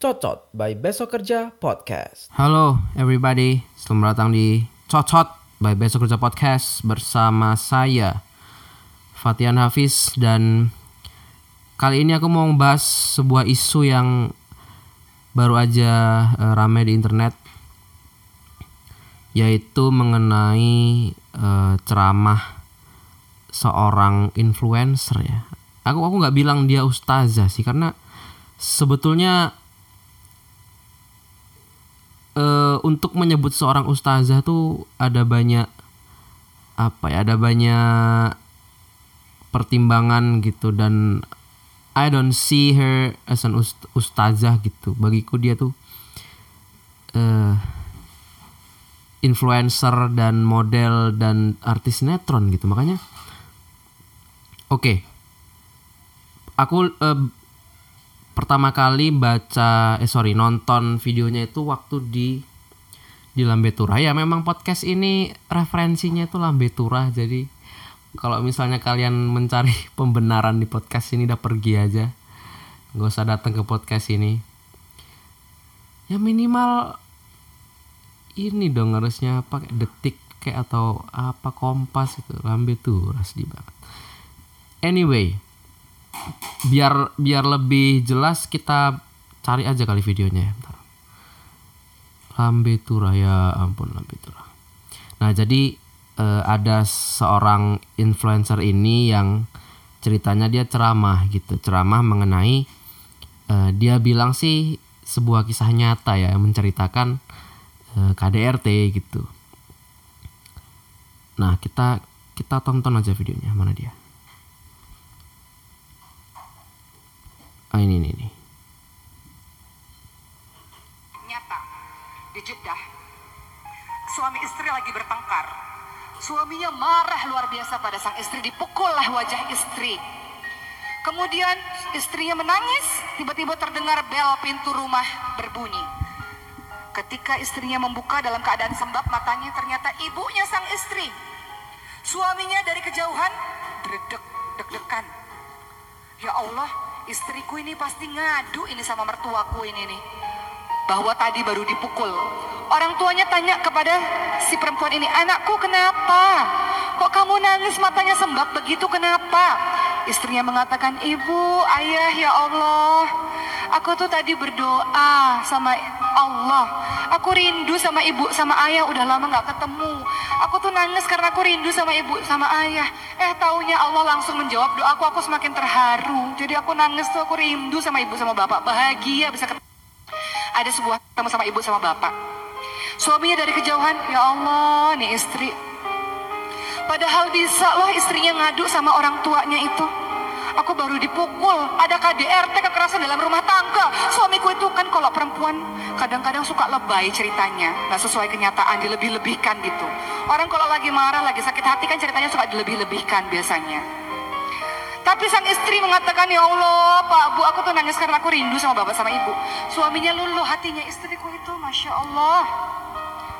Cocot by Besok Kerja Podcast. Halo everybody, selamat datang di Cocot by Besok Kerja Podcast bersama saya Fatian Hafiz. Dan kali ini aku mau membahas sebuah isu yang baru aja uh, ramai di internet yaitu mengenai uh, ceramah seorang influencer ya. Aku aku nggak bilang dia ustazah sih karena sebetulnya uh, untuk menyebut seorang ustazah tuh ada banyak apa ya ada banyak pertimbangan gitu dan I don't see her as an ust ustazah gitu bagiku dia tuh uh, influencer dan model dan artis sinetron gitu makanya. Oke. Okay. aku uh, pertama kali baca eh sorry nonton videonya itu waktu di di Lambe Turah ya memang podcast ini referensinya itu Lambe Turah jadi kalau misalnya kalian mencari pembenaran di podcast ini udah pergi aja. Nggak usah datang ke podcast ini. Ya minimal ini dong harusnya pakai detik kayak atau apa kompas itu lambe turah sedih banget anyway biar biar lebih jelas kita cari aja kali videonya bentar. Lambe Tura ya ampun Lambe Tura. Nah jadi eh, ada seorang influencer ini yang ceritanya dia ceramah gitu ceramah mengenai eh, dia bilang sih sebuah kisah nyata ya menceritakan KDRT gitu. Nah kita kita tonton aja videonya mana dia. Ah ini ini. ini. Nyata di Jeddah, suami istri lagi bertengkar. Suaminya marah luar biasa pada sang istri, dipukullah wajah istri. Kemudian istrinya menangis, tiba-tiba terdengar bel pintu rumah berbunyi. Ketika istrinya membuka dalam keadaan sembab matanya ternyata ibunya sang istri. Suaminya dari kejauhan dredek deg-degan. Ya Allah, istriku ini pasti ngadu ini sama mertuaku ini nih. Bahwa tadi baru dipukul. Orang tuanya tanya kepada si perempuan ini, anakku kenapa? Kok kamu nangis matanya sembab begitu kenapa? Istrinya mengatakan, ibu, ayah ya Allah. Aku tuh tadi berdoa sama Allah. Aku rindu sama ibu sama ayah udah lama gak ketemu. Aku tuh nangis karena aku rindu sama ibu sama ayah. Eh taunya Allah langsung menjawab doaku. Aku semakin terharu. Jadi aku nangis tuh aku rindu sama ibu sama bapak. Bahagia bisa ketemu. Ada sebuah ketemu sama ibu sama bapak. Suaminya dari kejauhan, ya Allah nih istri. Padahal bisa loh istrinya ngadu sama orang tuanya itu. Aku baru dipukul, ada KDRT kekerasan dalam rumah tangga. Suamiku itu kan kalau perempuan kadang-kadang suka lebay ceritanya, nggak sesuai kenyataan, dilebih-lebihkan gitu. Orang kalau lagi marah, lagi sakit hati kan ceritanya suka dilebih-lebihkan biasanya. Tapi sang istri mengatakan, ya Allah, Pak Bu, aku tuh nangis karena aku rindu sama bapak sama ibu. Suaminya luluh hatinya istriku itu, Masya Allah.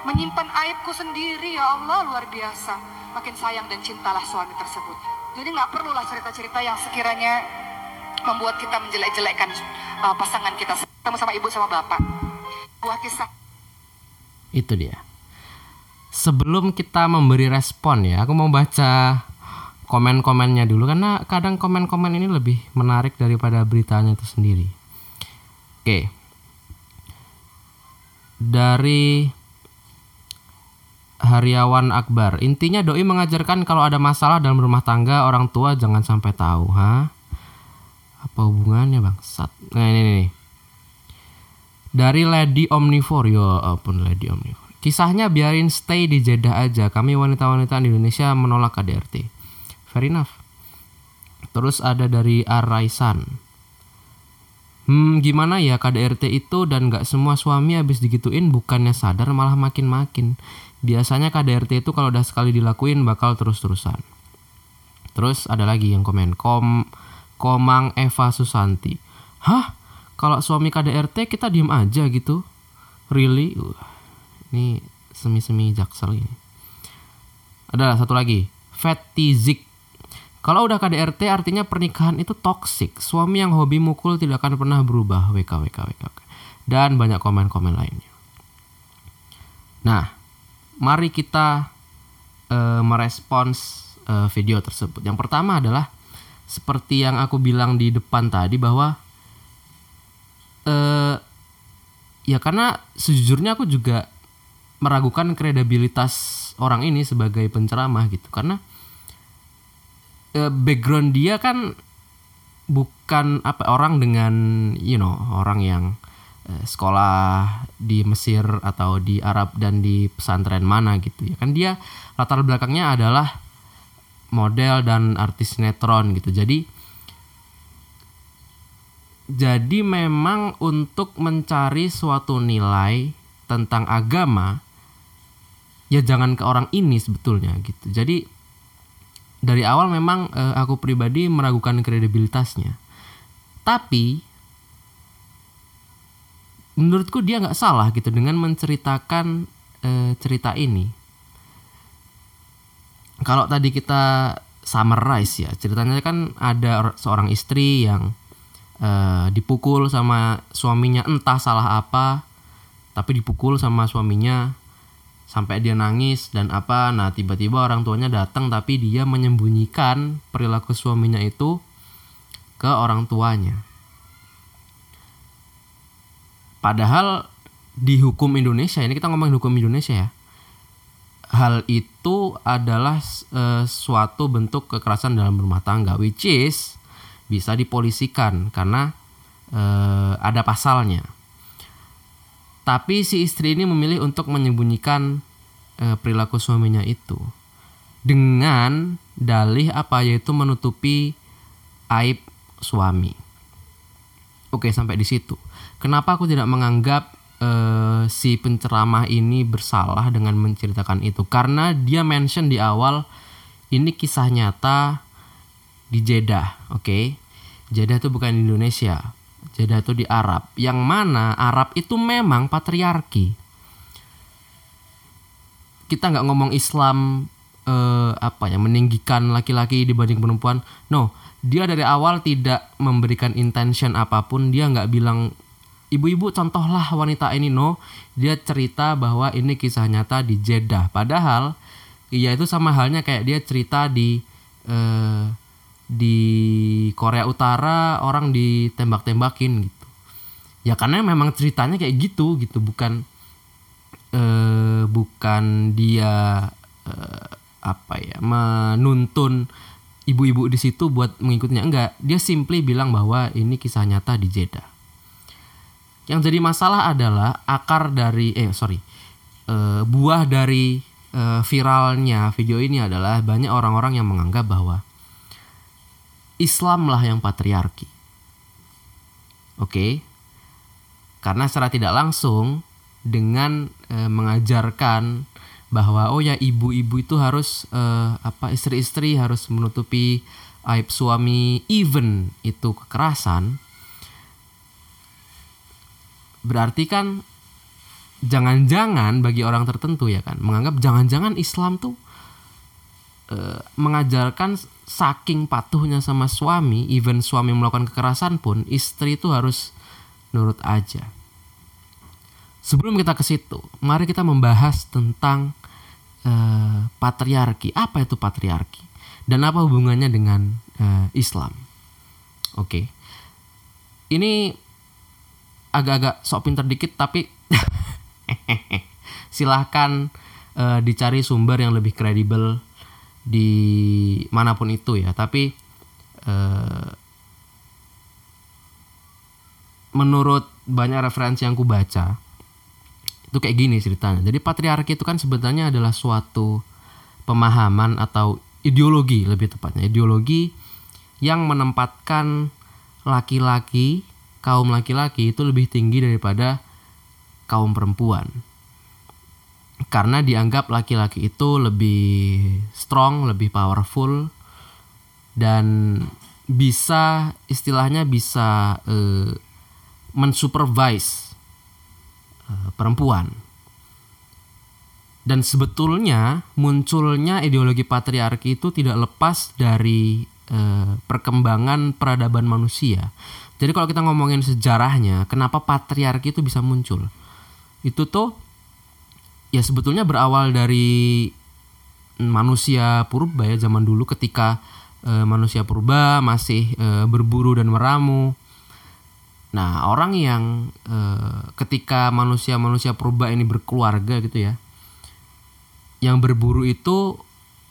Menyimpan aibku sendiri, ya Allah, luar biasa. Makin sayang dan cintalah suami tersebut. Jadi nggak perlulah cerita-cerita yang sekiranya membuat kita menjelek-jelekkan uh, pasangan kita sama-sama ibu sama bapak. Buah kisah. Itu dia. Sebelum kita memberi respon ya, aku mau baca komen-komennya dulu karena kadang komen-komen ini lebih menarik daripada beritanya itu sendiri. Oke. Dari Hariawan Akbar. Intinya doi mengajarkan kalau ada masalah dalam rumah tangga orang tua jangan sampai tahu, ha? Apa hubungannya, Bang? Sat. Nah, ini nih. Dari Lady Omnivore, ya ampun Lady Omnivore. Kisahnya biarin stay di Jeddah aja. Kami wanita-wanita di Indonesia menolak KDRT. Fair enough. Terus ada dari Araisan. Hmm, gimana ya KDRT itu dan gak semua suami habis digituin bukannya sadar malah makin-makin. Biasanya KDRT itu kalau udah sekali dilakuin bakal terus-terusan. Terus ada lagi yang komen Kom Komang Eva Susanti. Hah? Kalau suami KDRT kita diem aja gitu? Really? Uh, ini semi-semi jaksel ini. Ada satu lagi, fetizik. Kalau udah KDRT artinya pernikahan itu toksik. Suami yang hobi mukul tidak akan pernah berubah. WK, WK, WK. WK. Dan banyak komen-komen lainnya. Nah, mari kita eh, merespons eh, video tersebut. Yang pertama adalah seperti yang aku bilang di depan tadi bahwa eh ya karena sejujurnya aku juga meragukan kredibilitas orang ini sebagai penceramah gitu karena background dia kan bukan apa orang dengan you know orang yang sekolah di Mesir atau di Arab dan di pesantren mana gitu ya kan dia latar belakangnya adalah model dan artis sinetron gitu jadi jadi memang untuk mencari suatu nilai tentang agama ya jangan ke orang ini sebetulnya gitu. Jadi dari awal memang eh, aku pribadi meragukan kredibilitasnya. Tapi menurutku dia nggak salah gitu dengan menceritakan eh, cerita ini. Kalau tadi kita summarize ya ceritanya kan ada or- seorang istri yang eh, dipukul sama suaminya entah salah apa tapi dipukul sama suaminya sampai dia nangis dan apa nah tiba-tiba orang tuanya datang tapi dia menyembunyikan perilaku suaminya itu ke orang tuanya padahal di hukum Indonesia ini kita ngomongin hukum Indonesia ya hal itu adalah eh, suatu bentuk kekerasan dalam rumah tangga which is bisa dipolisikan karena eh, ada pasalnya tapi si istri ini memilih untuk menyembunyikan eh, perilaku suaminya itu dengan dalih apa yaitu menutupi aib suami. Oke, sampai di situ. Kenapa aku tidak menganggap eh, si penceramah ini bersalah dengan menceritakan itu? Karena dia mention di awal ini kisah nyata di Jeddah, oke? Jeddah itu bukan di Indonesia. Jeddah itu di Arab. Yang mana Arab itu memang patriarki. Kita nggak ngomong Islam eh, apa ya meninggikan laki-laki dibanding perempuan. No, dia dari awal tidak memberikan intention apa pun. Dia nggak bilang ibu-ibu contohlah wanita ini. No, dia cerita bahwa ini kisah nyata di Jeddah. Padahal iya itu sama halnya kayak dia cerita di eh, di Korea Utara orang ditembak-tembakin gitu. Ya karena memang ceritanya kayak gitu gitu, bukan eh bukan dia eh, apa ya menuntun ibu-ibu di situ buat mengikutinya enggak. Dia simply bilang bahwa ini kisah nyata di Jeddah. Yang jadi masalah adalah akar dari eh sorry eh, buah dari eh, viralnya video ini adalah banyak orang-orang yang menganggap bahwa Islamlah yang patriarki. Oke. Karena secara tidak langsung dengan eh, mengajarkan bahwa oh ya ibu-ibu itu harus eh, apa istri-istri harus menutupi aib suami even itu kekerasan. Berarti kan jangan-jangan bagi orang tertentu ya kan menganggap jangan-jangan Islam tuh eh, mengajarkan saking patuhnya sama suami, even suami melakukan kekerasan pun istri itu harus nurut aja. Sebelum kita ke situ, mari kita membahas tentang eh, patriarki. Apa itu patriarki? Dan apa hubungannya dengan eh, Islam? Oke. Ini agak-agak sok pinter dikit tapi silahkan eh, dicari sumber yang lebih kredibel di mana pun itu ya. Tapi eh, menurut banyak referensi yang ku baca itu kayak gini ceritanya. Jadi patriarki itu kan sebenarnya adalah suatu pemahaman atau ideologi lebih tepatnya. Ideologi yang menempatkan laki-laki kaum laki-laki itu lebih tinggi daripada kaum perempuan karena dianggap laki-laki itu lebih strong, lebih powerful dan bisa istilahnya bisa eh, mensupervise eh, perempuan. Dan sebetulnya munculnya ideologi patriarki itu tidak lepas dari eh, perkembangan peradaban manusia. Jadi kalau kita ngomongin sejarahnya, kenapa patriarki itu bisa muncul? Itu tuh ya sebetulnya berawal dari manusia purba ya zaman dulu ketika eh, manusia purba masih eh, berburu dan meramu. Nah, orang yang eh, ketika manusia-manusia purba ini berkeluarga gitu ya, yang berburu itu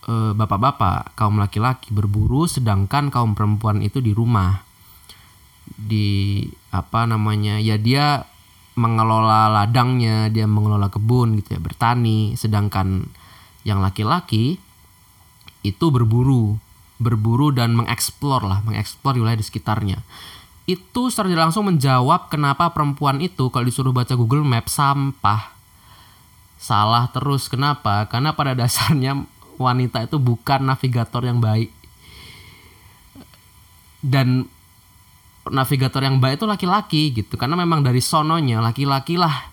bapak-bapak, kaum laki-laki berburu, sedangkan kaum perempuan itu di rumah, di apa namanya, ya dia mengelola ladangnya, dia mengelola kebun gitu ya, bertani, sedangkan yang laki-laki itu berburu, berburu dan mengeksplor lah, mengeksplor wilayah di sekitarnya. Itu secara langsung menjawab kenapa perempuan itu kalau disuruh baca Google Map sampah salah terus. Kenapa? Karena pada dasarnya wanita itu bukan navigator yang baik. Dan navigator yang baik itu laki-laki gitu. Karena memang dari sononya laki-laki lah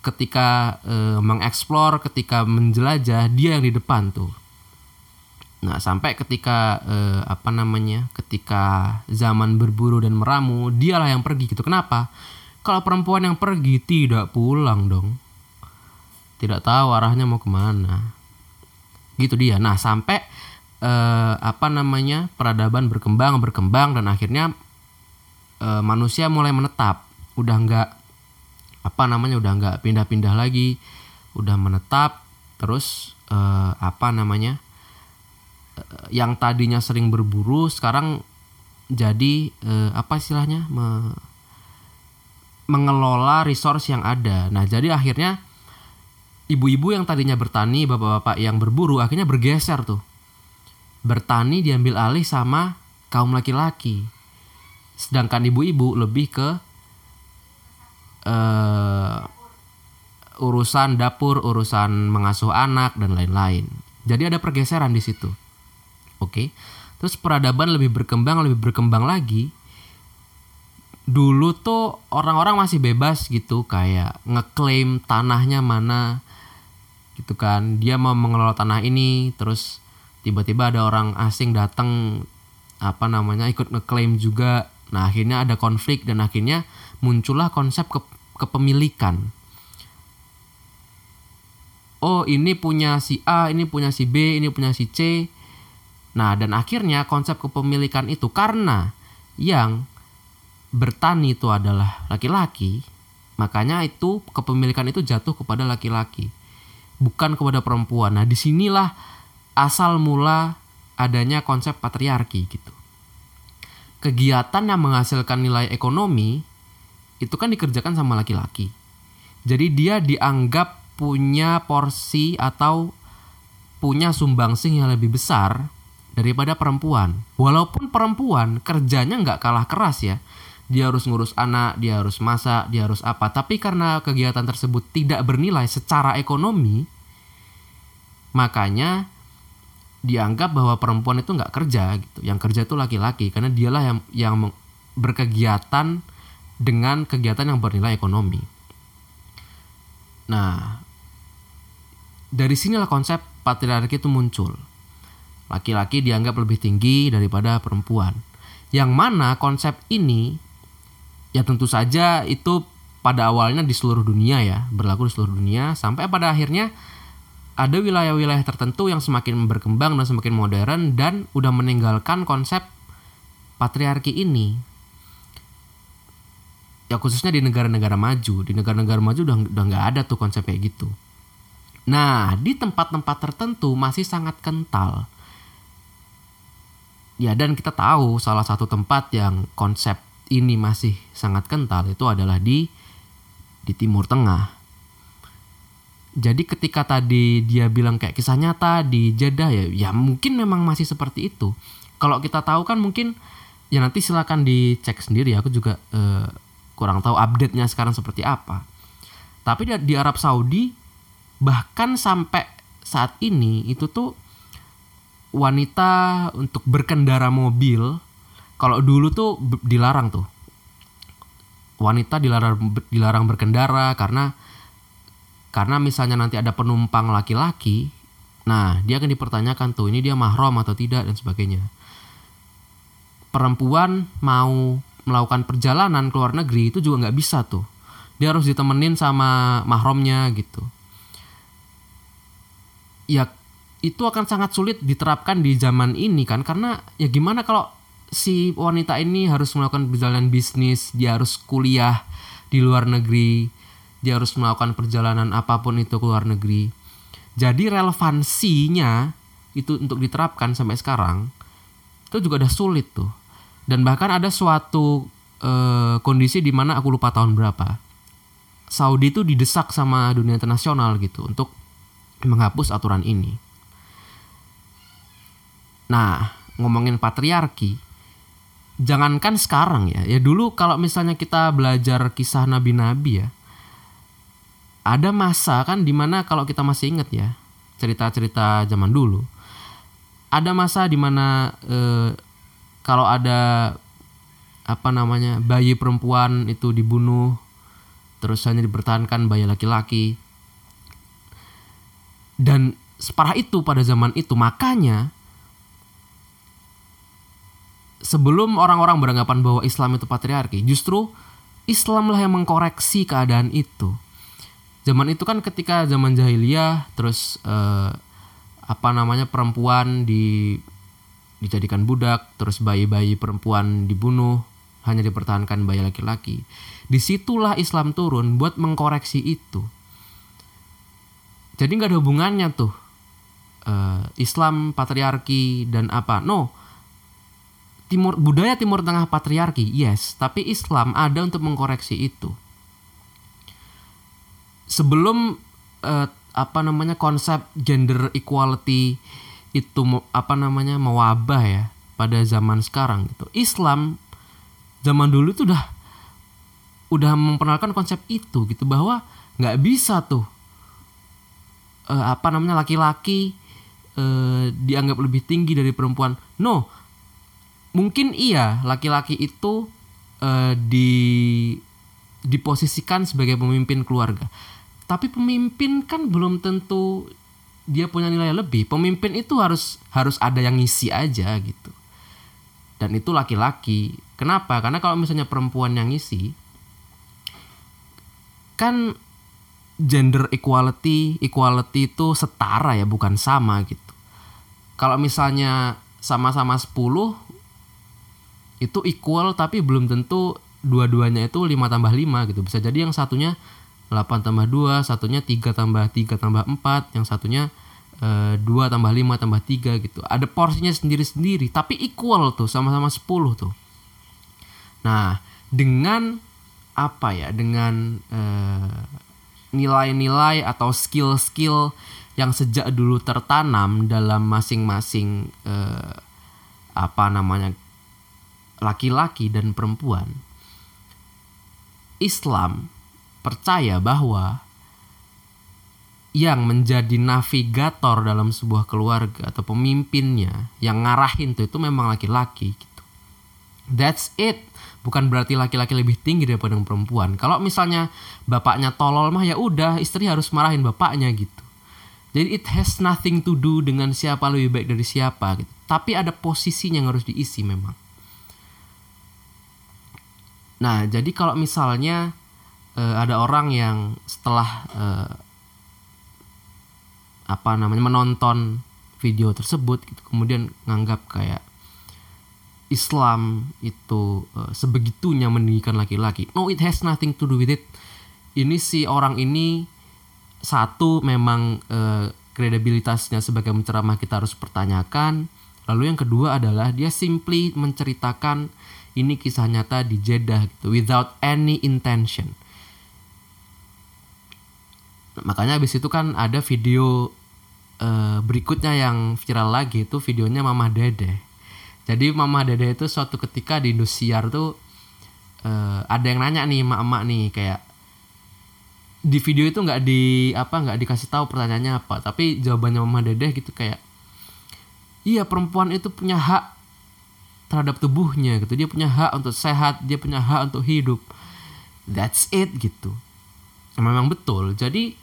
ketika e, mengeksplor, ketika menjelajah, dia yang di depan tuh. Nah, sampai ketika e, apa namanya? Ketika zaman berburu dan meramu, dialah yang pergi gitu. Kenapa? Kalau perempuan yang pergi tidak pulang dong tidak tahu arahnya mau ke mana gitu dia nah sampai eh, apa namanya peradaban berkembang berkembang dan akhirnya eh, manusia mulai menetap udah nggak apa namanya udah nggak pindah-pindah lagi udah menetap terus eh, apa namanya eh, yang tadinya sering berburu sekarang jadi eh, apa istilahnya me, mengelola resource yang ada nah jadi akhirnya ibu-ibu yang tadinya bertani, bapak-bapak yang berburu akhirnya bergeser tuh. Bertani diambil alih sama kaum laki-laki. Sedangkan ibu-ibu lebih ke uh, urusan dapur, urusan mengasuh anak dan lain-lain. Jadi ada pergeseran di situ. Oke. Terus peradaban lebih berkembang, lebih berkembang lagi. Dulu tuh orang-orang masih bebas gitu kayak ngeklaim tanahnya mana, gitu kan dia mau mengelola tanah ini terus tiba-tiba ada orang asing datang apa namanya ikut ngeklaim juga nah akhirnya ada konflik dan akhirnya muncullah konsep ke kepemilikan oh ini punya si A ini punya si B ini punya si C nah dan akhirnya konsep kepemilikan itu karena yang bertani itu adalah laki-laki makanya itu kepemilikan itu jatuh kepada laki-laki bukan kepada perempuan. Nah, di sinilah asal mula adanya konsep patriarki gitu. Kegiatan yang menghasilkan nilai ekonomi itu kan dikerjakan sama laki-laki. Jadi dia dianggap punya porsi atau punya sumbangsih yang lebih besar daripada perempuan. Walaupun perempuan kerjanya nggak kalah keras ya dia harus ngurus anak, dia harus masak, dia harus apa. Tapi karena kegiatan tersebut tidak bernilai secara ekonomi, makanya dianggap bahwa perempuan itu nggak kerja gitu. Yang kerja itu laki-laki karena dialah yang yang berkegiatan dengan kegiatan yang bernilai ekonomi. Nah, dari sinilah konsep patriarki itu muncul. Laki-laki dianggap lebih tinggi daripada perempuan. Yang mana konsep ini ya tentu saja itu pada awalnya di seluruh dunia ya, berlaku di seluruh dunia sampai pada akhirnya ada wilayah-wilayah tertentu yang semakin berkembang dan semakin modern dan udah meninggalkan konsep patriarki ini. Ya khususnya di negara-negara maju, di negara-negara maju udah udah nggak ada tuh konsep kayak gitu. Nah, di tempat-tempat tertentu masih sangat kental. Ya dan kita tahu salah satu tempat yang konsep ini masih sangat kental itu adalah di di Timur Tengah. Jadi ketika tadi dia bilang kayak kisah nyata di Jeddah ya, ya mungkin memang masih seperti itu. Kalau kita tahu kan mungkin ya nanti silakan dicek sendiri. Aku juga eh, kurang tahu update-nya sekarang seperti apa. Tapi di Arab Saudi bahkan sampai saat ini itu tuh wanita untuk berkendara mobil kalau dulu tuh dilarang tuh wanita dilarang dilarang berkendara karena Karena misalnya nanti ada penumpang laki-laki, nah dia akan dipertanyakan tuh ini dia mahram atau tidak dan sebagainya. Perempuan mau melakukan perjalanan ke luar negeri itu juga nggak bisa tuh. Dia harus ditemenin sama mahramnya gitu. Ya itu akan sangat sulit diterapkan di zaman ini kan karena ya gimana kalau si wanita ini harus melakukan perjalanan bisnis, dia harus kuliah di luar negeri, dia harus melakukan perjalanan apa pun itu ke luar negeri. Jadi relevansinya itu untuk diterapkan sampai sekarang itu juga udah sulit tuh. Dan bahkan ada suatu eh, kondisi di mana aku lupa tahun berapa. Saudi itu didesak sama dunia internasional gitu untuk menghapus aturan ini. Nah, ngomongin patriarki, jangankan sekarang ya. Ya dulu kalau misalnya kita belajar kisah nabi-nabi ya, ada masa kan di mana kalau kita masih inget ya cerita-cerita zaman dulu, ada masa di mana eh, kalau ada apa namanya bayi perempuan itu dibunuh, terus hanya dipertahankan bayi laki-laki, dan separah itu pada zaman itu makanya sebelum orang-orang beranggapan bahwa Islam itu patriarki, justru Islamlah yang mengkoreksi keadaan itu. Zaman itu kan ketika zaman jahiliyah, terus eh, apa namanya perempuan di dijadikan budak, terus bayi-bayi perempuan dibunuh, hanya dipertahankan bayi laki-laki. Di situlah Islam turun buat mengkoreksi itu. Jadi nggak ada hubungannya tuh eh, Islam patriarki dan apa. No, timur budaya timur tengah patriarki yes tapi Islam ada untuk mengkoreksi itu sebelum eh, apa namanya konsep gender equality itu apa namanya mewabah ya pada zaman sekarang gitu. Islam zaman dulu itu udah udah memperkenalkan konsep itu gitu bahwa nggak bisa tuh eh, apa namanya laki-laki eh, dianggap lebih tinggi dari perempuan. No mungkin iya laki-laki itu eh, di diposisikan sebagai pemimpin keluarga tapi pemimpin kan belum tentu dia punya nilai lebih. Pemimpin itu harus harus ada yang ngisi aja gitu. Dan itu laki-laki. Kenapa? Karena kalau misalnya perempuan yang ngisi kan gender equality equality itu setara ya bukan sama gitu. Kalau misalnya sama-sama 10 itu equal tapi belum tentu dua-duanya itu 5 tambah 5 gitu. Bisa jadi yang satunya 8 tambah 2, satunya 3 tambah 3 tambah 4, yang satunya eh, 2 tambah 5 tambah 3 gitu. Ada porsinya sendiri-sendiri tapi equal tuh sama-sama 10 tuh. Nah, dengan apa ya? Dengan eh, nilai-nilai atau skill-skill yang sejak dulu tertanam dalam masing-masing eh, apa namanya laki-laki dan perempuan, Islam percaya bahwa yang menjadi navigator dalam sebuah keluarga atau pemimpinnya yang ngarahin tuh itu memang laki-laki gitu. That's it. Bukan berarti laki-laki lebih tinggi daripada perempuan. Kalau misalnya bapaknya tolol mah ya udah istri harus marahin bapaknya gitu. Jadi it has nothing to do dengan siapa lebih baik dari siapa gitu. Tapi ada posisinya yang harus diisi memang. Nah, jadi kalau misalnya eh, ada orang yang setelah eh, apa namanya menonton video tersebut gitu, kemudian nganggap kayak Islam itu eh, sebegitunya meninggikan laki-laki. No, it has nothing to do with it. Ini si orang ini satu memang eh, kredibilitasnya sebagai penceramah kita harus pertanyakan. Lalu yang kedua adalah dia simply menceritakan ini kisah nyata di Jeddah gitu without any intention. Makanya habis itu kan ada video eh, berikutnya yang viral lagi itu videonya Mama Dede. Jadi Mama Dede itu suatu ketika di Indosiar tuh eh, ada yang nanya nih emak-emak nih kayak di video itu nggak di apa nggak dikasih tahu pertanyaannya apa tapi jawabannya Mama Dede gitu kayak iya perempuan itu punya hak terhadap tubuhnya gitu. Dia punya hak untuk sehat dia punya hak untuk hidup. That's it gitu memang betul. Jadi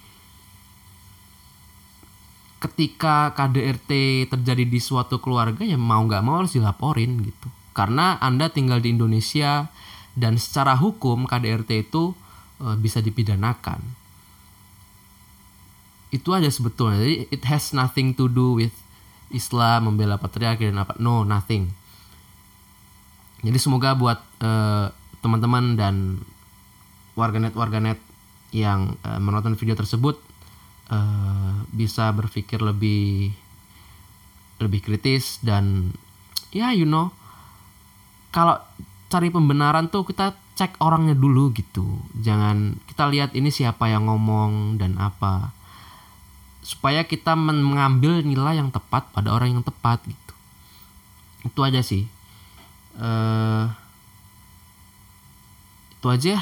ketika KDRT terjadi di suatu keluarga ya mau nggak mau harus dilaporin gitu. Karena anda tinggal di Indonesia dan secara hukum KDRT itu eh, bisa dipidanakan. Itu aja sebetulnya. Jadi it has nothing to do with Islam membela patriarki dan apa. No nothing. Jadi semoga buat eh, teman-teman dan warganet warganet yang eh, menonton video tersebut eh, bisa berpikir lebih lebih kritis dan ya you know kalau cari pembenaran tuh kita cek orangnya dulu gitu. Jangan kita lihat ini siapa yang ngomong dan apa. Supaya kita men- mengambil nilai yang tepat pada orang yang tepat gitu. Itu aja sih. Eh itu aja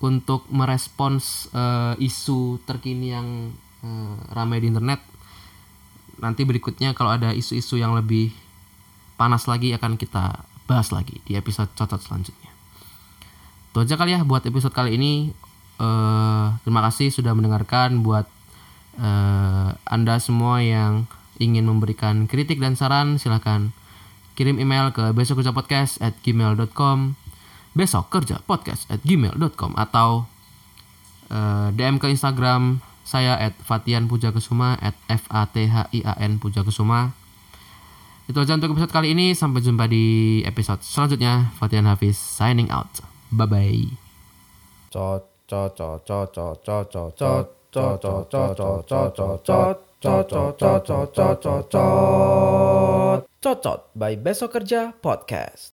untuk merespons eh, isu terkini yang eh, ramai di internet. Nanti berikutnya kalau ada isu-isu yang lebih panas lagi akan kita bahas lagi di episode cocok selanjutnya. Itu aja kali ya buat episode kali ini. Eh terima kasih sudah mendengarkan buat eh, anda semua yang ingin memberikan kritik dan saran silahkan kirim email ke besok kerja podcast at gmail.com besok kerja podcast at gmail.com atau uh, DM ke Instagram saya at Fatian Puja Kesuma at F A T H I A N Puja Kesuma itu aja untuk episode kali ini sampai jumpa di episode selanjutnya Fatian Hafiz signing out bye bye cocot by besok kerja podcast